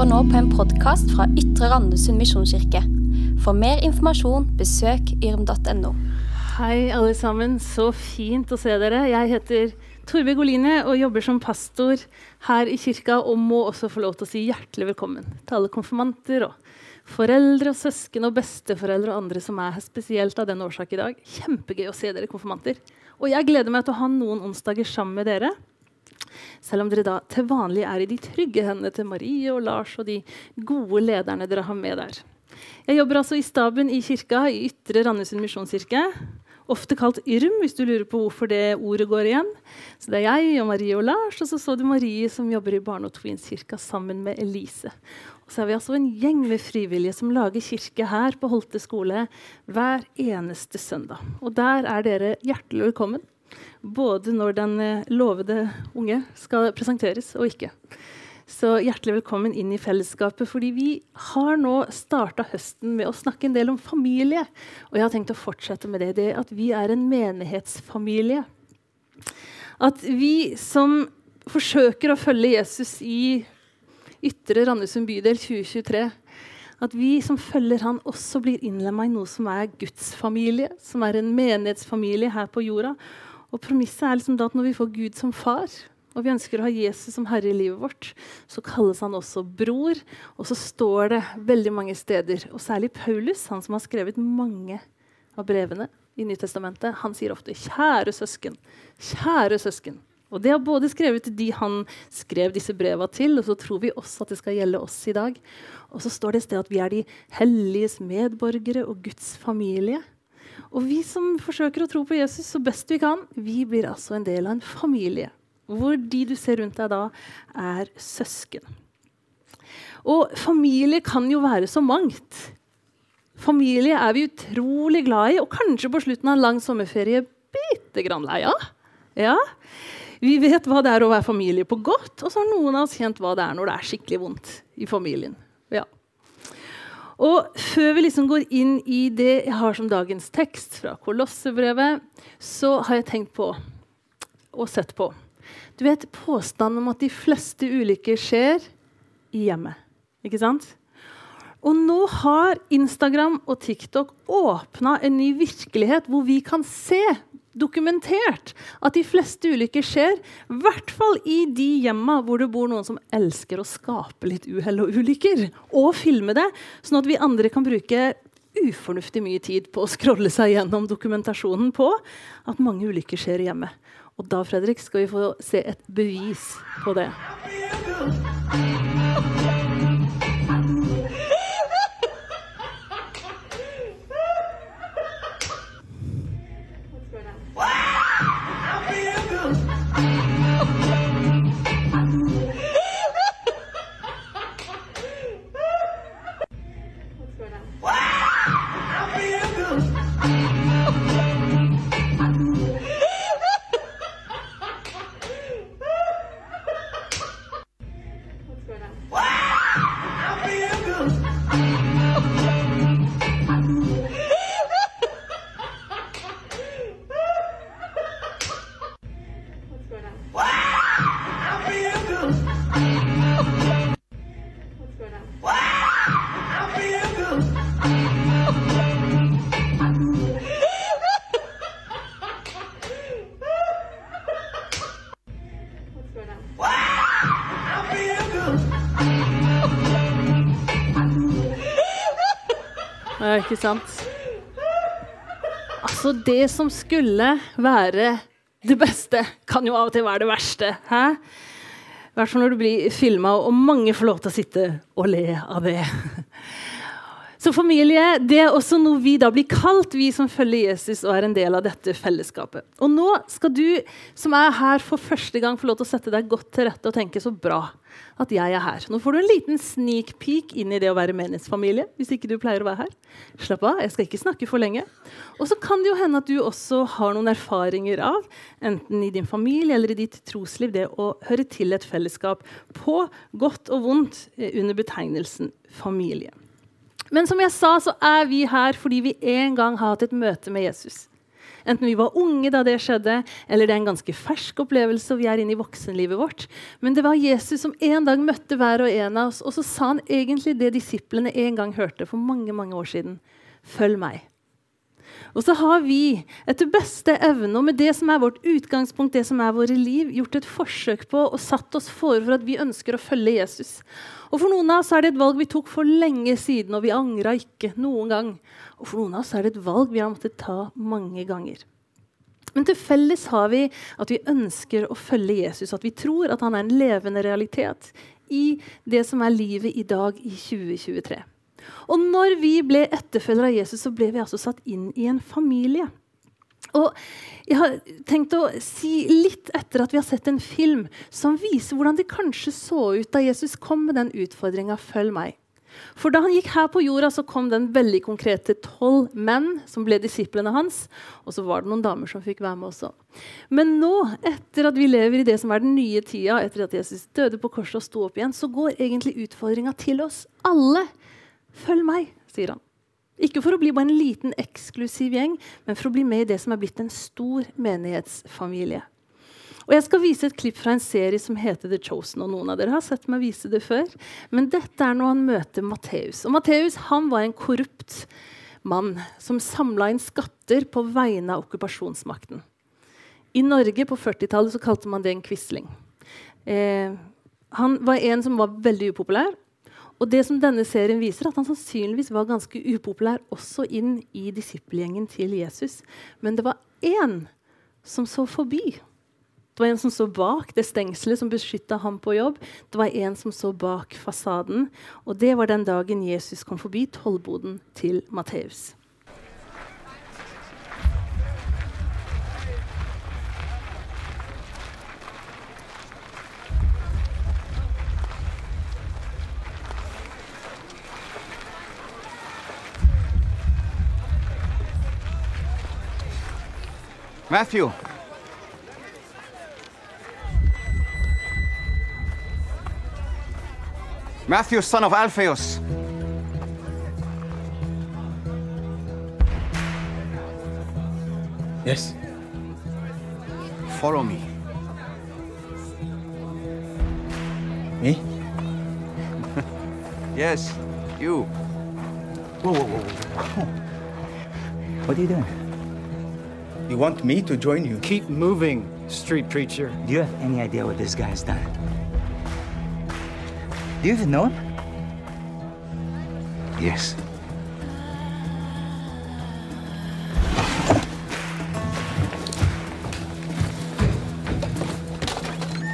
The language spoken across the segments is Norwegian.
hører nå på en podkast fra Ytre Randesund misjonskirke. For mer informasjon, besøk yrm.no. Hei, alle sammen. Så fint å se dere. Jeg heter Torbjørg Oline og jobber som pastor her i kirka og må også få lov til å si hjertelig velkommen til alle konfirmanter og foreldre og søsken og besteforeldre og andre som er her spesielt av den årsak i dag. Kjempegøy å se dere konfirmanter. Og jeg gleder meg til å ha noen onsdager sammen med dere. Selv om dere da til vanlig er i de trygge hendene til Marie og Lars og de gode lederne dere har med der. Jeg jobber altså i staben i kirka i Ytre Randesund misjonskirke. Ofte kalt Yrm, hvis du lurer på hvorfor det ordet går igjen. Så Det er jeg og Marie og Lars, og så så du Marie som jobber i Barne- og Twinskirka sammen med Elise. Og så er vi altså en gjeng med frivillige som lager kirke her på Holte skole hver eneste søndag. Og der er dere hjertelig velkommen både når den eh, lovede unge skal presenteres, og ikke. Så hjertelig velkommen inn i fellesskapet. fordi Vi har nå starta høsten med å snakke en del om familie. Og jeg har tenkt å fortsette med det. det at vi er en menighetsfamilie. At vi som forsøker å følge Jesus i Ytre Randesund bydel 2023 at vi som følger han, også blir innlemma i noe som er Guds familie, som er en menighetsfamilie her på jorda. Og Premisset er liksom at når vi får Gud som far, og vi ønsker å ha Jesus som herre i livet vårt, så kalles han også bror. Og så står det veldig mange steder, og særlig Paulus, han som har skrevet mange av brevene i Nytestamentet, han sier ofte 'kjære søsken'. Kjære søsken. Og Det har både skrevet til de han skrev disse breva til, og så tror vi også at det skal gjelde oss i dag. Og så står det et sted at vi er de helliges medborgere og Guds familie. Og vi som forsøker å tro på Jesus så best vi kan, vi blir altså en del av en familie. Hvor de du ser rundt deg da, er søsken. Og familie kan jo være så mangt. Familie er vi utrolig glad i, og kanskje på slutten av en lang sommerferie bitte grann lei av. Ja. Vi vet hva det er å være familie på godt, og så har noen av oss kjent hva det er når det er skikkelig vondt i familien. Og før vi liksom går inn i det jeg har som dagens tekst fra Kolossebrevet, så har jeg tenkt på og sett på Du vet påstanden om at de fleste ulykker skjer i hjemmet. Ikke sant? Og nå har Instagram og TikTok åpna en ny virkelighet hvor vi kan se dokumentert at de fleste ulykker skjer, i hvert fall i de hjemma hvor det bor noen som elsker å skape litt uhell og ulykker, og filme det, sånn at vi andre kan bruke ufornuftig mye tid på å scrolle seg gjennom dokumentasjonen på at mange ulykker skjer hjemme. Og da Fredrik, skal vi få se et bevis på det. Sant? Altså, det som skulle være det beste, kan jo av og til være det verste. Hæ? I hvert fall når du blir filma, og mange får lov til å sitte og le av det. Så familie det er også noe vi da blir kalt, vi som følger Jesus og er en del av dette fellesskapet. Og nå skal du som er her for første gang, få lov til å sette deg godt til rette og tenke så bra at jeg er her. Nå får du en liten sneak peek inn i det å være menighetsfamilie. hvis ikke du pleier å være her. Slapp av, jeg skal ikke snakke for lenge. Og så kan det jo hende at du også har noen erfaringer av, enten i din familie eller i ditt trosliv, det å høre til et fellesskap på godt og vondt eh, under betegnelsen familie. Men som jeg sa, så er vi her fordi vi en gang har hatt et møte med Jesus. Enten vi var unge da det skjedde, eller det er en ganske fersk opplevelse, og vi er inne i voksenlivet vårt. Men det var Jesus som en dag møtte hver og en av oss, og så sa han egentlig det disiplene en gang hørte for mange, mange år siden. Følg meg. Og så har vi etter beste evne og med det som er vårt utgangspunkt, det som er våre liv, gjort et forsøk på og satt oss for at vi ønsker å følge Jesus. Og For noen av oss er det et valg vi tok for lenge siden, og vi angra ikke noen gang. Og For noen av oss er det et valg vi har måttet ta mange ganger. Men til felles har vi at vi ønsker å følge Jesus, at vi tror at han er en levende realitet i det som er livet i dag i 2023. Og når vi ble etterfølgere av Jesus, så ble vi altså satt inn i en familie. Og jeg har tenkt å si litt etter at vi har sett en film som viser hvordan det kanskje så ut da Jesus kom med den utfordringa 'følg meg'. For da han gikk her på jorda, så kom den veldig konkrete tolv menn som ble disiplene hans. Og så var det noen damer som fikk være med også. Men nå, etter at vi lever i det som er den nye tida, etter at Jesus døde på korset og sto opp igjen, så går egentlig utfordringa til oss alle. Følg meg, sier han. Ikke for å bli bare en liten eksklusiv gjeng, men for å bli med i det som er blitt en stor menighetsfamilie. Og Jeg skal vise et klipp fra en serie som heter The Chosen. og Noen av dere har sett meg vise det før. Men dette er når han møter Matteus. Matteus var en korrupt mann som samla inn skatter på vegne av okkupasjonsmakten. I Norge på 40-tallet kalte man det en quisling. Eh, han var en som var veldig upopulær, og det som denne serien viser, at han sannsynligvis var ganske upopulær også inn i disippelgjengen til Jesus. Men det var én som så forbi. Det var en som så bak det stengselet som beskytta ham på jobb. Det var en som så bak fasaden. Og det var den dagen Jesus kom forbi tollboden til Matteus. Matthew. Matthew, son of Alphaeus. Yes. Follow me. Me? Yes, you. Whoa, whoa, whoa, whoa. What are you doing? You want me to join you? Keep moving, street preacher. Do you have any idea what this guy's done? Do you even know him? Yes.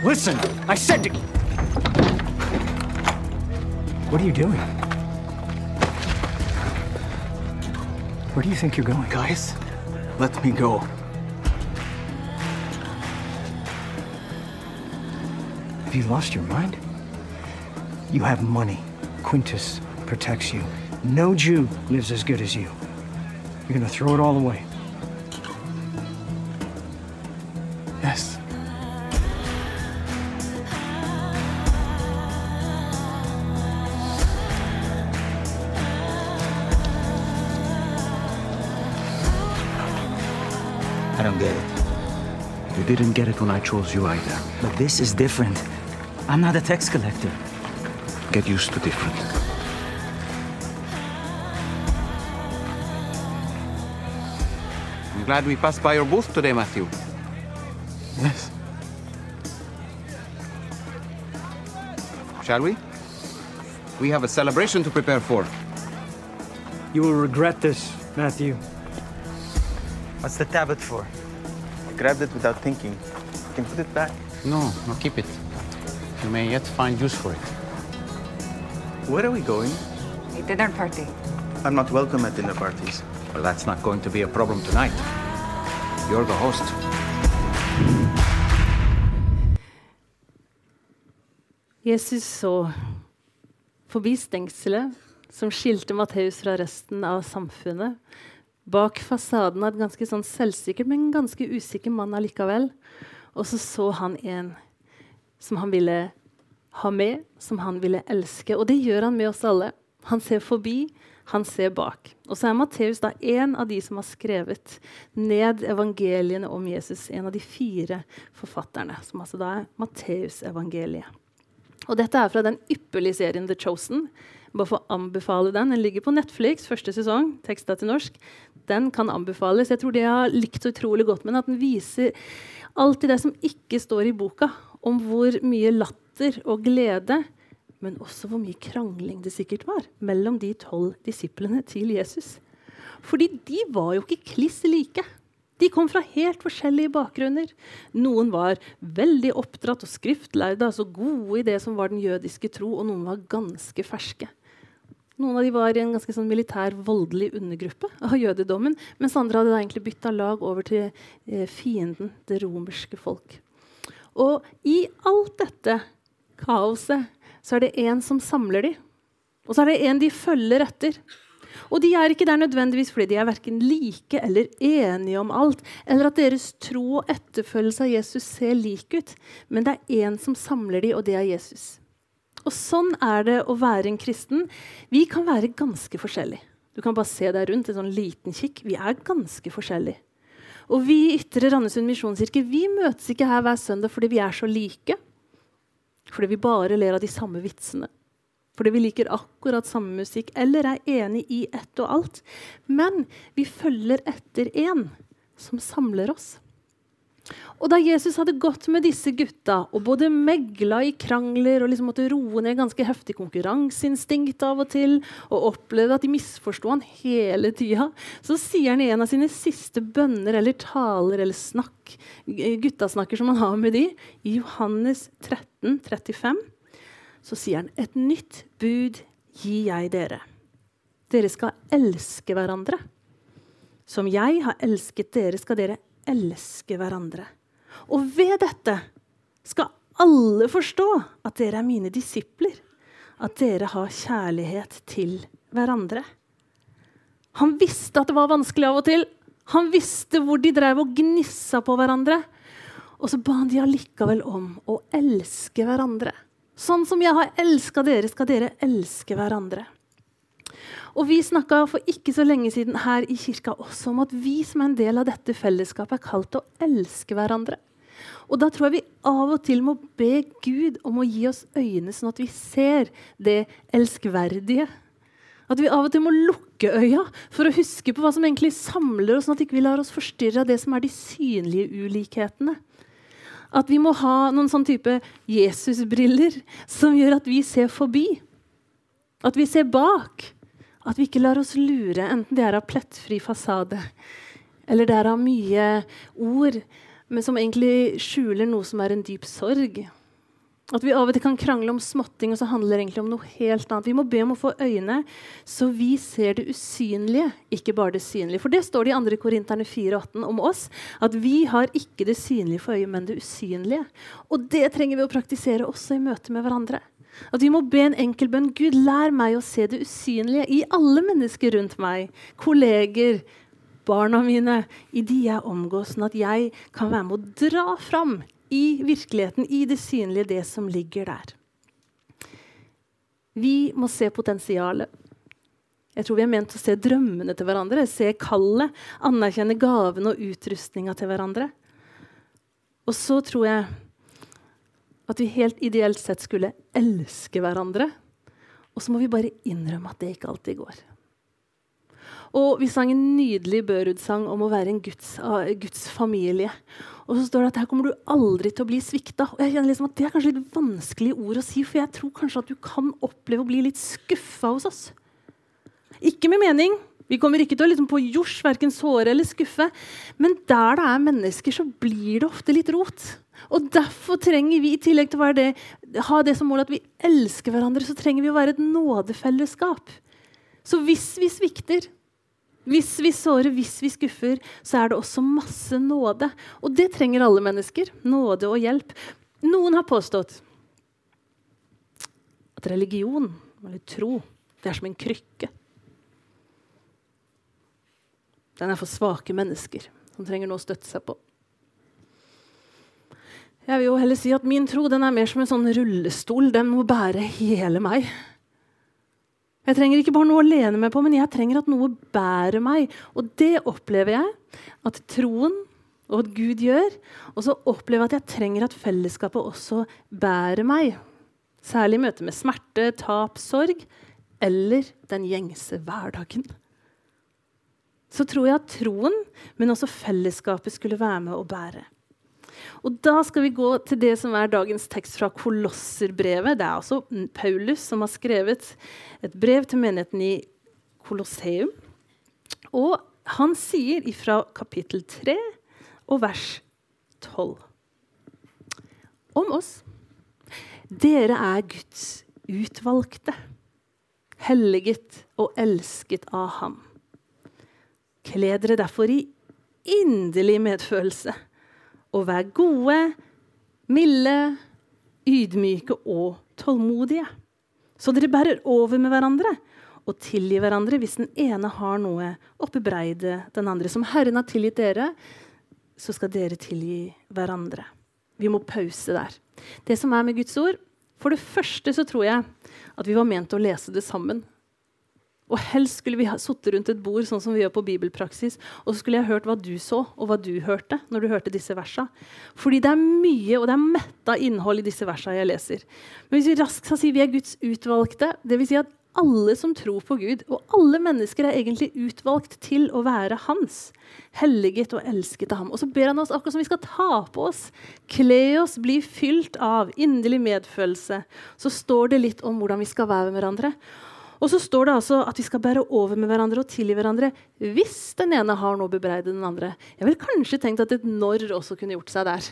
Listen, I said to. What are you doing? Where do you think you're going? Guys, let me go. Have you lost your mind? You have money. Quintus protects you. No Jew lives as good as you. You're gonna throw it all away. Didn't get it when I chose you either. But this is different. I'm not a tax collector. Get used to different. I'm glad we passed by your booth today, Matthew. Yes. Shall we? We have a celebration to prepare for. You will regret this, Matthew. What's the tablet for? Grabbed it without thinking. You can put it back. No, no, keep it. You may yet find use for it. Where are we going? A dinner party. I'm not welcome at dinner parties. Well, that's not going to be a problem tonight. You're the host. Jesus så forbi stengselet som skilte Matteus fra resten av samfunnet. Bak fasaden av et ganske sånn selvsikker, men ganske usikker mann allikevel. Og så så han en som han ville ha med, som han ville elske. Og det gjør han med oss alle. Han ser forbi, Han ser bak. Og så er Matteus en av de som har skrevet ned evangeliene om Jesus. En av de fire forfatterne, som altså da er Matteusevangeliet. Og dette er fra den ypperlige serien The Chosen. Bare for å anbefale Den Den ligger på Netflix, første sesong, teksta til norsk. Den kan anbefales. Jeg tror det jeg har likt så utrolig godt med den, at den viser alltid det som ikke står i boka, om hvor mye latter og glede men også hvor mye krangling det sikkert var mellom de tolv disiplene til Jesus. Fordi de var jo ikke kliss like. De kom fra helt forskjellige bakgrunner. Noen var veldig oppdratt og skriftlærde, altså gode i det som var den jødiske tro, og noen var ganske ferske. Noen av de var i en ganske sånn militær, voldelig undergruppe av jødedommen, mens andre hadde da egentlig bytta lag over til eh, fienden, det romerske folk. Og i alt dette kaoset så er det en som samler dem. Og så er det en de følger etter. Og de er ikke der nødvendigvis fordi de er verken like eller enige om alt, eller at deres tro og etterfølgelse av Jesus ser lik ut. Men det er én som samler dem, og det er Jesus. Og sånn er det å være en kristen. Vi kan være ganske forskjellige. Du kan bare se deg rundt. en sånn liten kikk. Vi er ganske forskjellige. Og vi i Ytre Randesund misjonskirke vi møtes ikke her hver søndag fordi vi er så like. Fordi vi bare ler av de samme vitsene. Fordi vi liker akkurat samme musikk eller er enig i ett og alt. Men vi følger etter én som samler oss. Og da Jesus hadde gått med disse gutta og både megla i krangler og liksom måtte roe ned ganske heftig konkurranseinstinkt av og til, og opplevde at de misforsto han hele tida, så sier han i en av sine siste bønner eller taler eller snakk, guttasnakker som han har med de, i Johannes 13, 35, så sier han et nytt bud gir jeg dere. Dere skal elske hverandre. Som jeg har elsket dere, skal dere elske hverandre. Og ved dette skal alle forstå at dere er mine disipler, at dere har kjærlighet til hverandre. Han visste at det var vanskelig av og til. Han visste hvor de drev og gnissa på hverandre. Og så ba han de allikevel om å elske hverandre. Sånn som jeg har elska dere, skal dere elske hverandre. Og Vi snakka for ikke så lenge siden her i kirka også om at vi som er en del av dette fellesskapet, er kalt til å elske hverandre. Og Da tror jeg vi av og til må be Gud om å gi oss øyne, sånn at vi ser det elskverdige. At vi av og til må lukke øya for å huske på hva som egentlig samler oss, sånn at vi ikke lar oss forstyrre av det som er de synlige ulikhetene. At vi må ha noen sånn type Jesusbriller som gjør at vi ser forbi. At vi ser bak. At vi ikke lar oss lure, enten det er av plettfri fasade eller det er av mye ord, men som egentlig skjuler noe som er en dyp sorg. At vi av og til kan krangle om småtting, og så handler det egentlig om noe helt annet. Vi må be om å få øyne, så vi ser det usynlige, ikke bare det synlige. For det står det i 2. Korinterne 4,18 om oss, at vi har ikke det synlige for øyet, men det usynlige. Og det trenger vi å praktisere også i møte med hverandre. At vi må be en enkel bønn. Gud, lær meg å se det usynlige i alle mennesker rundt meg. Kolleger, barna mine, i de jeg omgås, sånn at jeg kan være med å dra fram i virkeligheten, i det synlige, det som ligger der. Vi må se potensialet. Jeg tror vi er ment å se drømmene til hverandre, se kallet, anerkjenne gavene og utrustninga til hverandre. Og så tror jeg at vi helt ideelt sett skulle elske hverandre. Og så må vi bare innrømme at det ikke alltid går. Og vi sang en nydelig Børud-sang om å være en Guds, uh, Guds, familie. Og så står det at her kommer du aldri til å bli svikta. Og jeg kjenner liksom at Det er kanskje litt vanskelige ord å si, for jeg tror kanskje at du kan oppleve å bli litt skuffa hos oss. Ikke med mening. Vi kommer ikke til å liksom på jords verken såre eller skuffe. Men der det er mennesker, så blir det ofte litt rot. Og Derfor trenger vi i tillegg til å det, ha det som mål at vi elsker hverandre, så trenger vi å være et nådefellesskap. Så hvis vi svikter, hvis vi sårer, hvis vi skuffer, så er det også masse nåde. Og det trenger alle mennesker. Nåde og hjelp. Noen har påstått at religion, eller tro, det er som en krykke. Den er for svake mennesker som trenger noe å støtte seg på. Jeg vil jo heller si at Min tro den er mer som en sånn rullestol. Den må bære hele meg. Jeg trenger ikke bare noe å lene meg på, men jeg trenger at noe bærer meg. Og det opplever jeg at troen og at Gud gjør. Og så opplever jeg at jeg trenger at fellesskapet også bærer meg. Særlig i møte med smerte, tap, sorg eller den gjengse hverdagen. Så tror jeg at troen, men også fellesskapet, skulle være med å bære. Og Da skal vi gå til det som er dagens tekst fra Kolosserbrevet. Det er altså Paulus som har skrevet et brev til menigheten i Kolosseum. Og han sier fra kapittel 3 og vers 12 om oss. Dere er Guds utvalgte, helliget og elsket av Ham. Kle dere derfor i inderlig medfølelse og vær gode, milde, ydmyke og tålmodige. Så dere bærer over med hverandre og tilgir hverandre hvis den ene har noe å bebreide den andre. Som Herren har tilgitt dere, så skal dere tilgi hverandre. Vi må pause der. Det som er med Guds ord, For det første så tror jeg at vi var ment å lese det sammen. Og helst skulle vi ha sittet rundt et bord sånn som vi gjør på bibelpraksis, og så skulle jeg hørt hva du så, og hva du hørte når du hørte disse versa. Fordi det er mye, og det er metta innhold i disse versa jeg leser. Men hvis vi raskt skal si vi er Guds utvalgte, dvs. Si at alle som tror på Gud, og alle mennesker er egentlig utvalgt til å være hans. Helliget og elsket av ham. Og så ber han oss akkurat som vi skal ta på oss, kle oss, bli fylt av inderlig medfølelse. Så står det litt om hvordan vi skal være med hverandre. Og så står det altså at vi skal bære over med hverandre og tilgi hverandre hvis den ene har noe å bebreide den andre. Jeg ville kanskje tenkt at et når også kunne gjort seg der.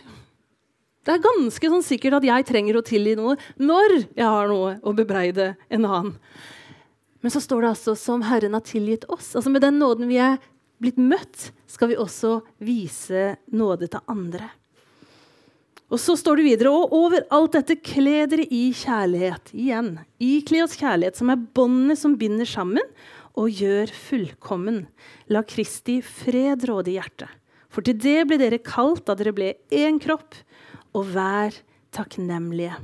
Det er ganske sånn sikkert at jeg trenger å tilgi noe når jeg har noe å bebreide en annen. Men så står det altså som Herren har tilgitt oss. Altså Med den nåden vi er blitt møtt, skal vi også vise nåde til andre. Og så står det videre og over alt dette kle dere i kjærlighet. Igjen. Ikle oss kjærlighet, som er båndet som binder sammen og gjør fullkommen. La Kristi fred råde i hjertet. For til det ble dere kalt da dere ble én kropp, og vær takknemlige.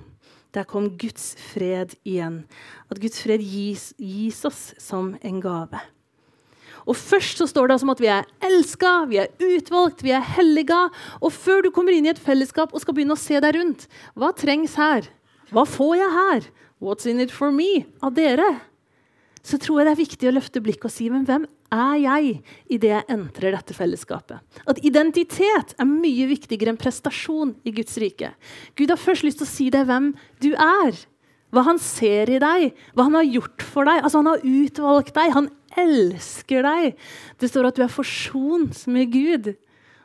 Der kom Guds fred igjen. At Guds fred gis, gis oss som en gave. Og Først så står det som at vi er elska, vi er utvalgt, vi er helliga. Og før du kommer inn i et fellesskap og skal begynne å se deg rundt, hva trengs her? Hva får jeg her? What's in it for me? Av dere? Så tror jeg det er viktig å løfte blikket og si men hvem er jeg idet jeg entrer dette fellesskapet? At identitet er mye viktigere enn prestasjon i Guds rike. Gud har først lyst til å si deg hvem du er. Hva han ser i deg, hva han har gjort for deg. Altså Han har utvalgt deg, han elsker deg. Det står at du er forsont med Gud.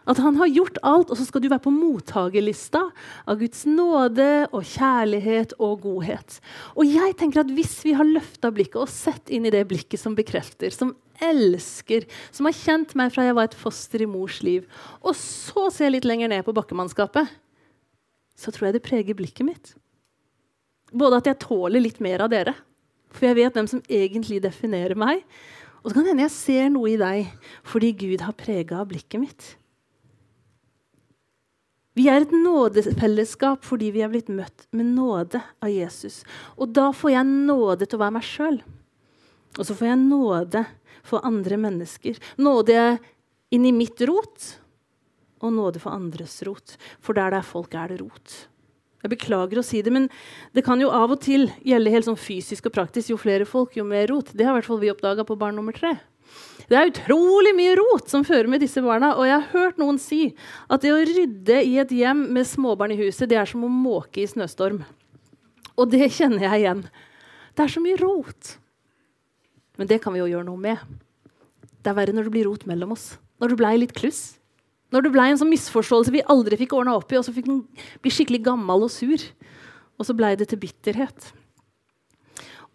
At han har gjort alt, og så skal du være på mottagerlista av Guds nåde og kjærlighet og godhet. Og jeg tenker at Hvis vi har løfta blikket og sett inn i det blikket som bekrefter, som elsker, som har kjent meg fra jeg var et foster i mors liv, og så ser jeg litt lenger ned på bakkemannskapet, så tror jeg det preger blikket mitt. Både at jeg tåler litt mer av dere, for jeg vet hvem som egentlig definerer meg. Og så kan det hende jeg ser noe i deg fordi Gud har prega blikket mitt. Vi er et nådefellesskap fordi vi er blitt møtt med nåde av Jesus. Og da får jeg nåde til å være meg sjøl. Og så får jeg nåde for andre mennesker. Nåde inn i mitt rot, og nåde for andres rot. For der det er folk, er det rot. Jeg beklager å si det, men det kan jo av og til gjelde helt sånn fysisk og praktisk. Jo flere folk, jo mer rot. Det har i hvert fall vi oppdaga på barn nummer tre. Det er utrolig mye rot som fører med disse barna. Og jeg har hørt noen si at det å rydde i et hjem med småbarn i huset, det er som å måke i snøstorm. Og det kjenner jeg igjen. Det er så mye rot. Men det kan vi jo gjøre noe med. Det er verre når det blir rot mellom oss. Når det blei litt kluss. Når det ble en sånn misforståelse vi aldri fikk ordna opp i, og så fikk den bli skikkelig gammel og sur. Og så blei det til bitterhet.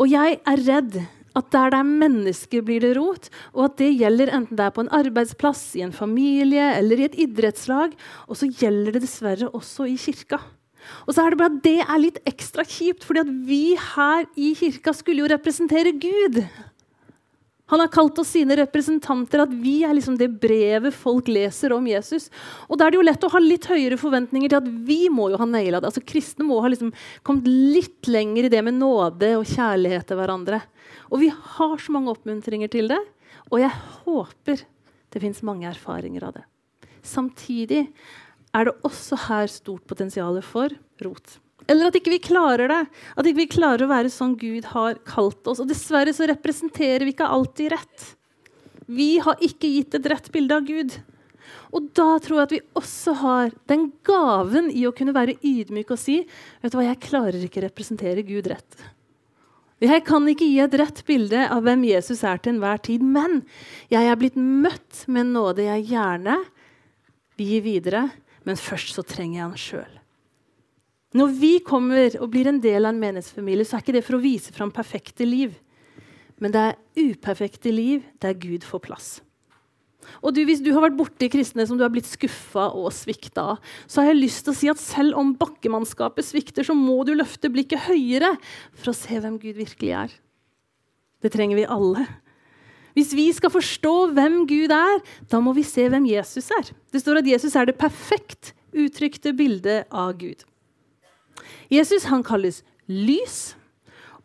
Og jeg er redd at der det er mennesker, blir det rot. Og at det gjelder enten det er på en arbeidsplass, i en familie eller i et idrettslag. Og så gjelder det dessverre også i kirka. Og så er det bare at det er litt ekstra kjipt, fordi at vi her i kirka skulle jo representere Gud. Han har kalt oss sine representanter, at vi er liksom det brevet folk leser om Jesus. Og Da er det jo lett å ha litt høyere forventninger til at vi må jo ha naila det. Altså Kristne må ha liksom kommet litt lenger i det med nåde og kjærlighet til hverandre. Og vi har så mange oppmuntringer til det, og jeg håper det fins mange erfaringer av det. Samtidig er det også her stort potensial for rot. Eller at ikke vi klarer det. At ikke vi klarer å være sånn Gud har kalt oss. Og dessverre så representerer vi ikke alltid rett. Vi har ikke gitt et rett bilde av Gud. Og da tror jeg at vi også har den gaven i å kunne være ydmyk og si vet du hva, jeg klarer ikke representere Gud rett. Jeg kan ikke gi et rett bilde av hvem Jesus er til enhver tid, men jeg er blitt møtt med nåde jeg gjerne vil gi videre, men først så trenger jeg han sjøl. Når vi kommer og blir en del av en menighetsfamilie, så er ikke det for å vise fram perfekte liv. Men det er uperfekte liv der Gud får plass. Og du, Hvis du har vært borti kristne som du har blitt skuffa og svikta av, så har jeg lyst til å si at selv om bakkemannskapet svikter, så må du løfte blikket høyere for å se hvem Gud virkelig er. Det trenger vi alle. Hvis vi skal forstå hvem Gud er, da må vi se hvem Jesus er. Det står at Jesus er det perfekt uttrykte bildet av Gud. Jesus han kalles lys,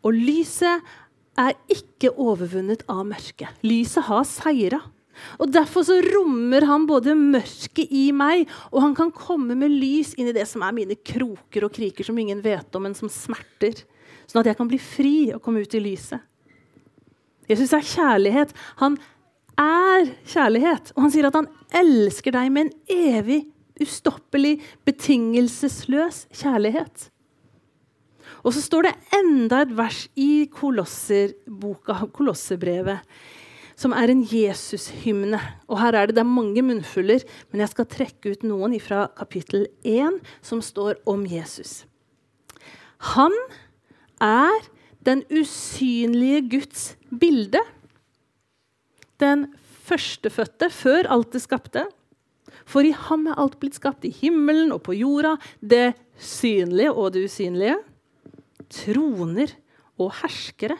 og lyset er ikke overvunnet av mørket. Lyset har seira. Og Derfor så rommer han både mørket i meg, og han kan komme med lys inn i det som er mine kroker og kriker som ingen vet om, men som smerter. Sånn at jeg kan bli fri og komme ut i lyset. Jesus er kjærlighet. Han er kjærlighet. Og han sier at han elsker deg med en evig, ustoppelig, betingelsesløs kjærlighet. Og så står det enda et vers i Kolosserboka, Kolosserbrevet, som er en Jesus-hymne. Og her er det, det er mange munnfuller, men jeg skal trekke ut noen fra kapittel 1, som står om Jesus. Han er den usynlige Guds bilde. Den førstefødte før alt det skapte. For i ham er alt blitt skapt, i himmelen og på jorda, det synlige og det usynlige troner og herskere,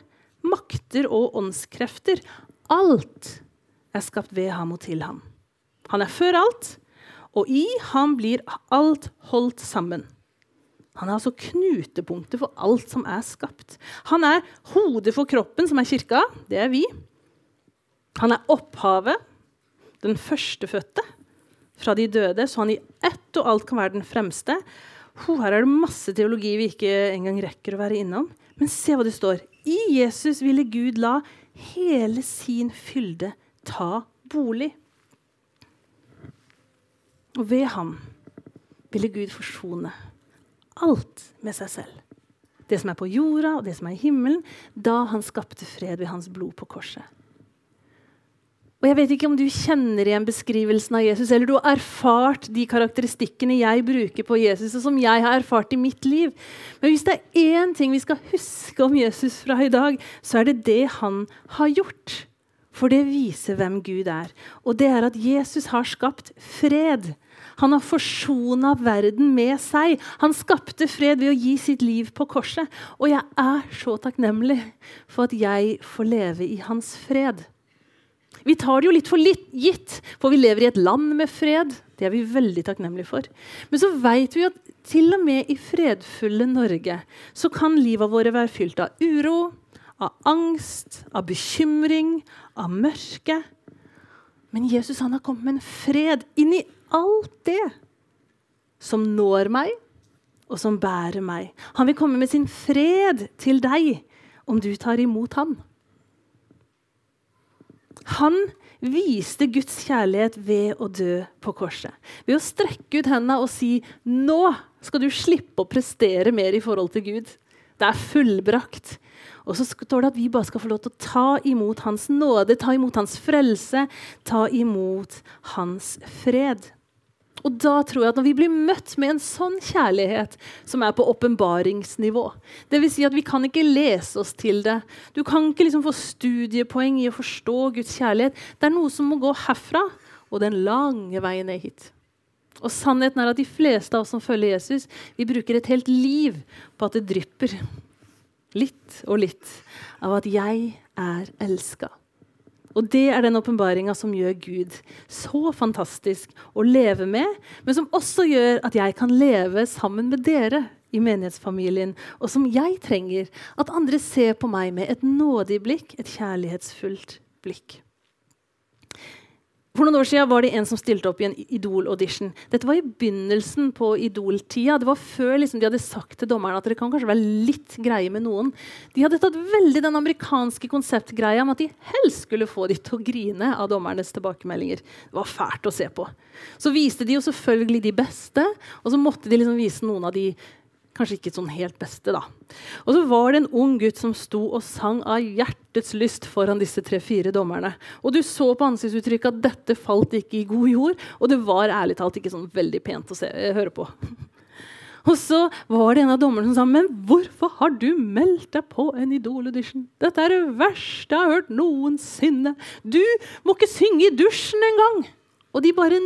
makter og åndskrefter. Alt er skapt ved ham og til ham. Han er før alt, og i ham blir alt holdt sammen. Han er altså knutepunktet for alt som er skapt. Han er hodet for kroppen, som er kirka. Det er vi. Han er opphavet, den førstefødte fra de døde, så han i ett og alt kan være den fremste. Her er det masse teologi vi ikke engang rekker å være innom. Men se hva det står. I Jesus ville Gud la hele sin fylde ta bolig. Og ved ham ville Gud forsone alt med seg selv. Det som er på jorda, og det som er i himmelen, da han skapte fred ved hans blod på korset. Og jeg vet ikke om du kjenner igjen beskrivelsen av Jesus, eller du har erfart de karakteristikkene jeg bruker på Jesus, og som jeg har erfart i mitt liv. Men hvis det er én ting vi skal huske om Jesus fra i dag, så er det det han har gjort. For det viser hvem Gud er. Og det er at Jesus har skapt fred. Han har forsona verden med seg. Han skapte fred ved å gi sitt liv på korset. Og jeg er så takknemlig for at jeg får leve i hans fred. Vi tar det jo litt for litt gitt, for vi lever i et land med fred. Det er vi veldig takknemlige for. Men så vet vi at til og med i fredfulle Norge så kan livet våre være fylt av uro, av angst, av bekymring, av mørke. Men Jesus han har kommet med en fred inn i alt det som når meg, og som bærer meg. Han vil komme med sin fred til deg om du tar imot han. Han viste Guds kjærlighet ved å dø på korset. Ved å strekke ut hendene og si 'Nå skal du slippe å prestere mer i forhold til Gud'. Det er fullbrakt. Og så står det at vi bare skal få lov til å ta imot Hans nåde, ta imot Hans frelse, ta imot Hans fred. Og da tror jeg at Når vi blir møtt med en sånn kjærlighet som er på åpenbaringsnivå Dvs. Si at vi kan ikke lese oss til det. Du kan ikke liksom få studiepoeng i å forstå Guds kjærlighet. Det er noe som må gå herfra og den lange veien ned hit. Og sannheten er at De fleste av oss som følger Jesus, vi bruker et helt liv på at det drypper litt og litt av at jeg er elska. Og det er den åpenbaringa som gjør Gud så fantastisk å leve med, men som også gjør at jeg kan leve sammen med dere i menighetsfamilien, og som jeg trenger at andre ser på meg med et nådig blikk, et kjærlighetsfullt blikk. For noen år siden var det en som stilte opp i en Idol-audition. Dette var i begynnelsen på Idol-tida. Det var før liksom, de hadde sagt til dommerne at det kan kanskje være litt greie med noen. De hadde tatt veldig den amerikanske konseptgreia om at de helst skulle få de til å grine av dommernes tilbakemeldinger. Det var fælt å se på. Så viste de jo selvfølgelig de beste, og så måtte de liksom vise noen av de Kanskje ikke sånn helt beste, da. Og så var det en ung gutt som sto og sang av hjertets lyst foran disse tre-fire dommerne. Og du så på ansiktsuttrykket at dette falt ikke i god jord, og det var ærlig talt ikke sånn veldig pent å se, eh, høre på. Og så var det en av dommerne som sa men hvorfor har du meldt deg på en Idol-audition? Dette er det verste jeg har hørt noensinne. Du må ikke synge i dusjen engang! Og de bare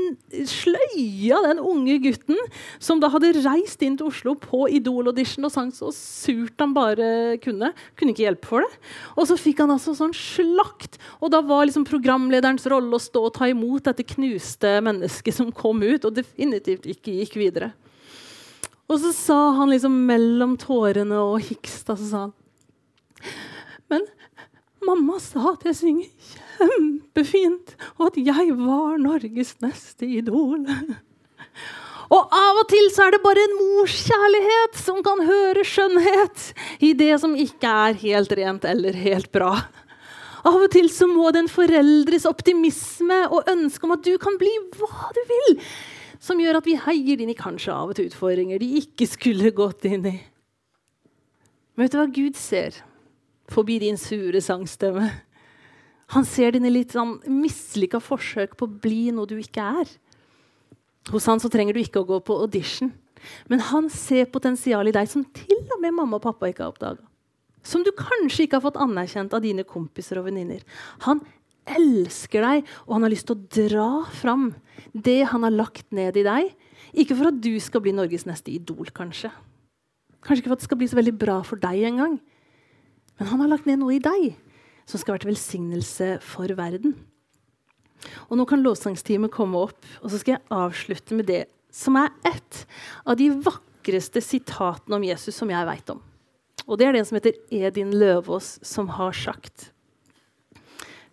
sløya den unge gutten som da hadde reist inn til Oslo på Idol-audition og sang så surt han bare kunne. Kunne ikke hjelpe for det. Og så fikk han altså sånn slakt. Og da var liksom programlederens rolle å stå og ta imot dette knuste mennesket som kom ut, og definitivt ikke gikk videre. Og så sa han liksom mellom tårene og hiksta, så sa han Men mamma sa at jeg synger kjempefint, og at jeg var Norges neste idol. Og av og til så er det bare en morskjærlighet som kan høre skjønnhet i det som ikke er helt rent eller helt bra. Av og til så må det en foreldres optimisme og ønske om at du kan bli hva du vil, som gjør at vi heier inn i kanskje av og til utfordringer de ikke skulle gått inn i. Men vet du hva Gud ser forbi din sure sangstemme? Han ser dine litt sånn mislykka forsøk på å bli noe du ikke er. Hos han så trenger du ikke å gå på audition. Men han ser potensial i deg som til og med mamma og pappa ikke har oppdaga. Som du kanskje ikke har fått anerkjent av dine kompiser og venninner. Han elsker deg, og han har lyst til å dra fram det han har lagt ned i deg. Ikke for at du skal bli Norges neste idol, kanskje. Kanskje ikke for at det skal bli så veldig bra for deg engang. Men han har lagt ned noe i deg som skal være til velsignelse for verden. Og Nå kan lovsangsteamet komme opp, og så skal jeg avslutte med det som er et av de vakreste sitatene om Jesus som jeg veit om. Og Det er den som heter Edin Løvaas, som har sagt.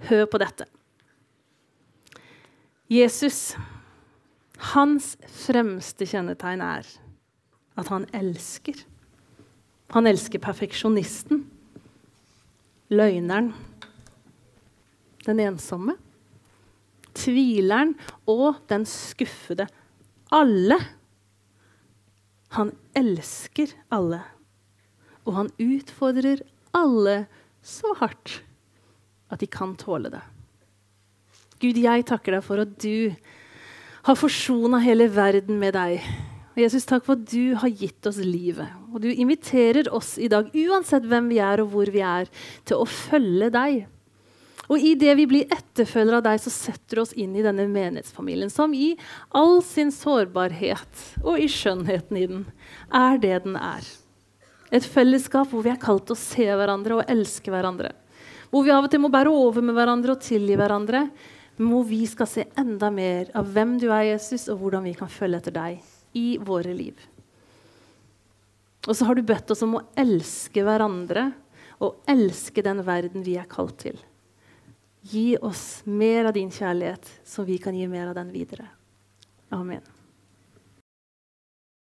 Hør på dette. Jesus, hans fremste kjennetegn er at han elsker. Han elsker perfeksjonisten løgneren, den ensomme, tvileren og den skuffede. Alle. Han elsker alle. Og han utfordrer alle så hardt at de kan tåle det. Gud, jeg takker deg for at du har forsona hele verden med deg og Jesus, takk for at du har gitt oss livet. Og du inviterer oss i dag, uansett hvem vi er og hvor vi er, til å følge deg. Og i det vi blir etterfølgere av deg, så setter du oss inn i denne menighetsfamilien, som i all sin sårbarhet og i skjønnheten i den er det den er. Et fellesskap hvor vi er kalt til å se hverandre og elske hverandre. Hvor vi av og til må bære over med hverandre og tilgi hverandre. Men hvor vi skal se enda mer av hvem du er, Jesus, og hvordan vi kan følge etter deg i våre liv. Og så har du bedt oss om å elske hverandre og elske den verden vi er kalt til. Gi oss mer av din kjærlighet, så vi kan gi mer av den videre. Amen.